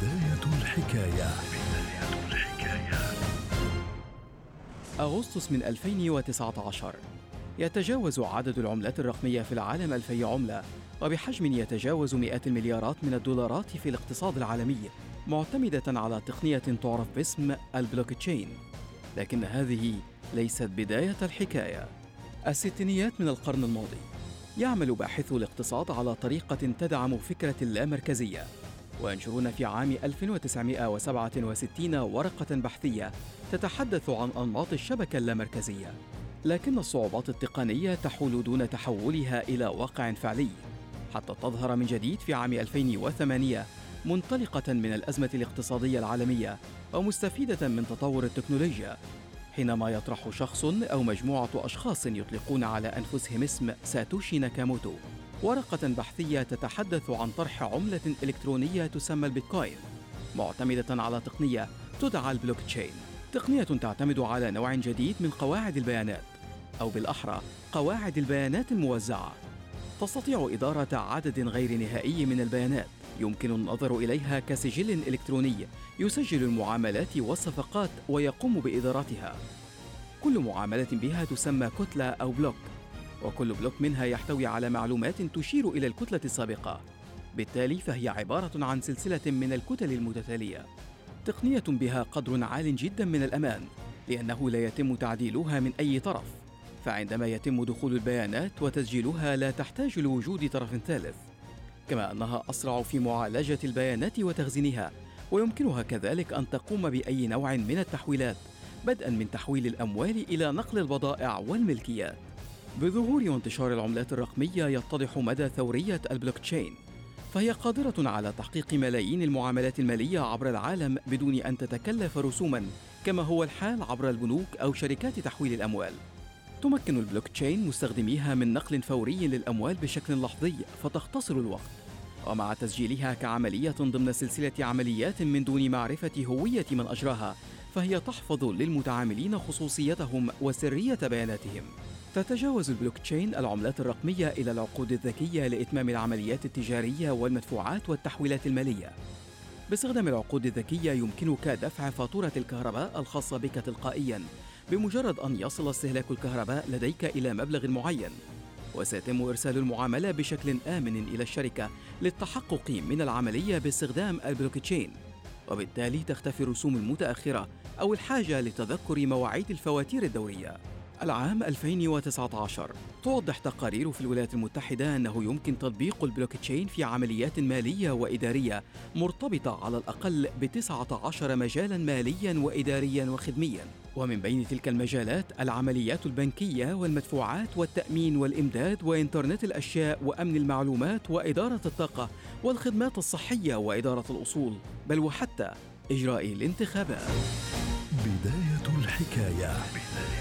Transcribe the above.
بداية الحكاية. بداية الحكاية أغسطس من 2019 يتجاوز عدد العملات الرقمية في العالم ألفي عملة وبحجم يتجاوز مئات المليارات من الدولارات في الاقتصاد العالمي معتمدة على تقنية تعرف باسم البلوك تشين لكن هذه ليست بداية الحكاية. الستينيات من القرن الماضي يعمل باحثو الاقتصاد على طريقة تدعم فكرة اللامركزية. وينشرون في عام 1967 ورقة بحثية تتحدث عن أنماط الشبكة اللامركزية لكن الصعوبات التقنية تحول دون تحولها إلى واقع فعلي حتى تظهر من جديد في عام 2008 منطلقة من الأزمة الاقتصادية العالمية ومستفيدة من تطور التكنولوجيا حينما يطرح شخص أو مجموعة أشخاص يطلقون على أنفسهم اسم ساتوشي ناكاموتو. ورقة بحثية تتحدث عن طرح عملة إلكترونية تسمى البيتكوين معتمدة على تقنية تدعى البلوك تشين تقنية تعتمد على نوع جديد من قواعد البيانات أو بالأحرى قواعد البيانات الموزعة. تستطيع إدارة عدد غير نهائي من البيانات يمكن النظر إليها كسجل إلكتروني يسجل المعاملات والصفقات ويقوم بإدارتها. كل معاملة بها تسمى كتلة أو بلوك. وكل بلوك منها يحتوي على معلومات تشير إلى الكتلة السابقة. بالتالي فهي عبارة عن سلسلة من الكتل المتتالية. تقنية بها قدر عال جدا من الأمان لأنه لا يتم تعديلها من أي طرف. فعندما يتم دخول البيانات وتسجيلها لا تحتاج لوجود طرف ثالث. كما أنها أسرع في معالجة البيانات وتخزينها ويمكنها كذلك أن تقوم بأي نوع من التحويلات بدءا من تحويل الأموال إلى نقل البضائع والملكيات. بظهور وانتشار العملات الرقمية يتضح مدى ثورية البلوك تشين فهي قادرة على تحقيق ملايين المعاملات المالية عبر العالم بدون أن تتكلف رسوما كما هو الحال عبر البنوك أو شركات تحويل الأموال. تمكن البلوك تشين مستخدميها من نقل فوري للأموال بشكل لحظي فتختصر الوقت. ومع تسجيلها كعملية ضمن سلسلة عمليات من دون معرفة هوية من أجراها فهي تحفظ للمتعاملين خصوصيتهم وسرية بياناتهم. تتجاوز البلوك تشين العملات الرقمية إلى العقود الذكية لإتمام العمليات التجارية والمدفوعات والتحويلات المالية. باستخدام العقود الذكية يمكنك دفع فاتورة الكهرباء الخاصة بك تلقائياً بمجرد أن يصل استهلاك الكهرباء لديك إلى مبلغ معين. وسيتم إرسال المعاملة بشكل آمن إلى الشركة للتحقق من العملية باستخدام البلوك تشين. وبالتالي تختفي الرسوم المتأخرة أو الحاجة لتذكر مواعيد الفواتير الدورية. العام 2019 توضح تقارير في الولايات المتحدة أنه يمكن تطبيق البلوك تشين في عمليات مالية وإدارية مرتبطة على الأقل ب 19 مجالا ماليا وإداريا وخدميا. ومن بين تلك المجالات العمليات البنكية والمدفوعات والتأمين والإمداد وإنترنت الأشياء وأمن المعلومات وإدارة الطاقة والخدمات الصحية وإدارة الأصول بل وحتى إجراء الانتخابات. بداية الحكاية. بداية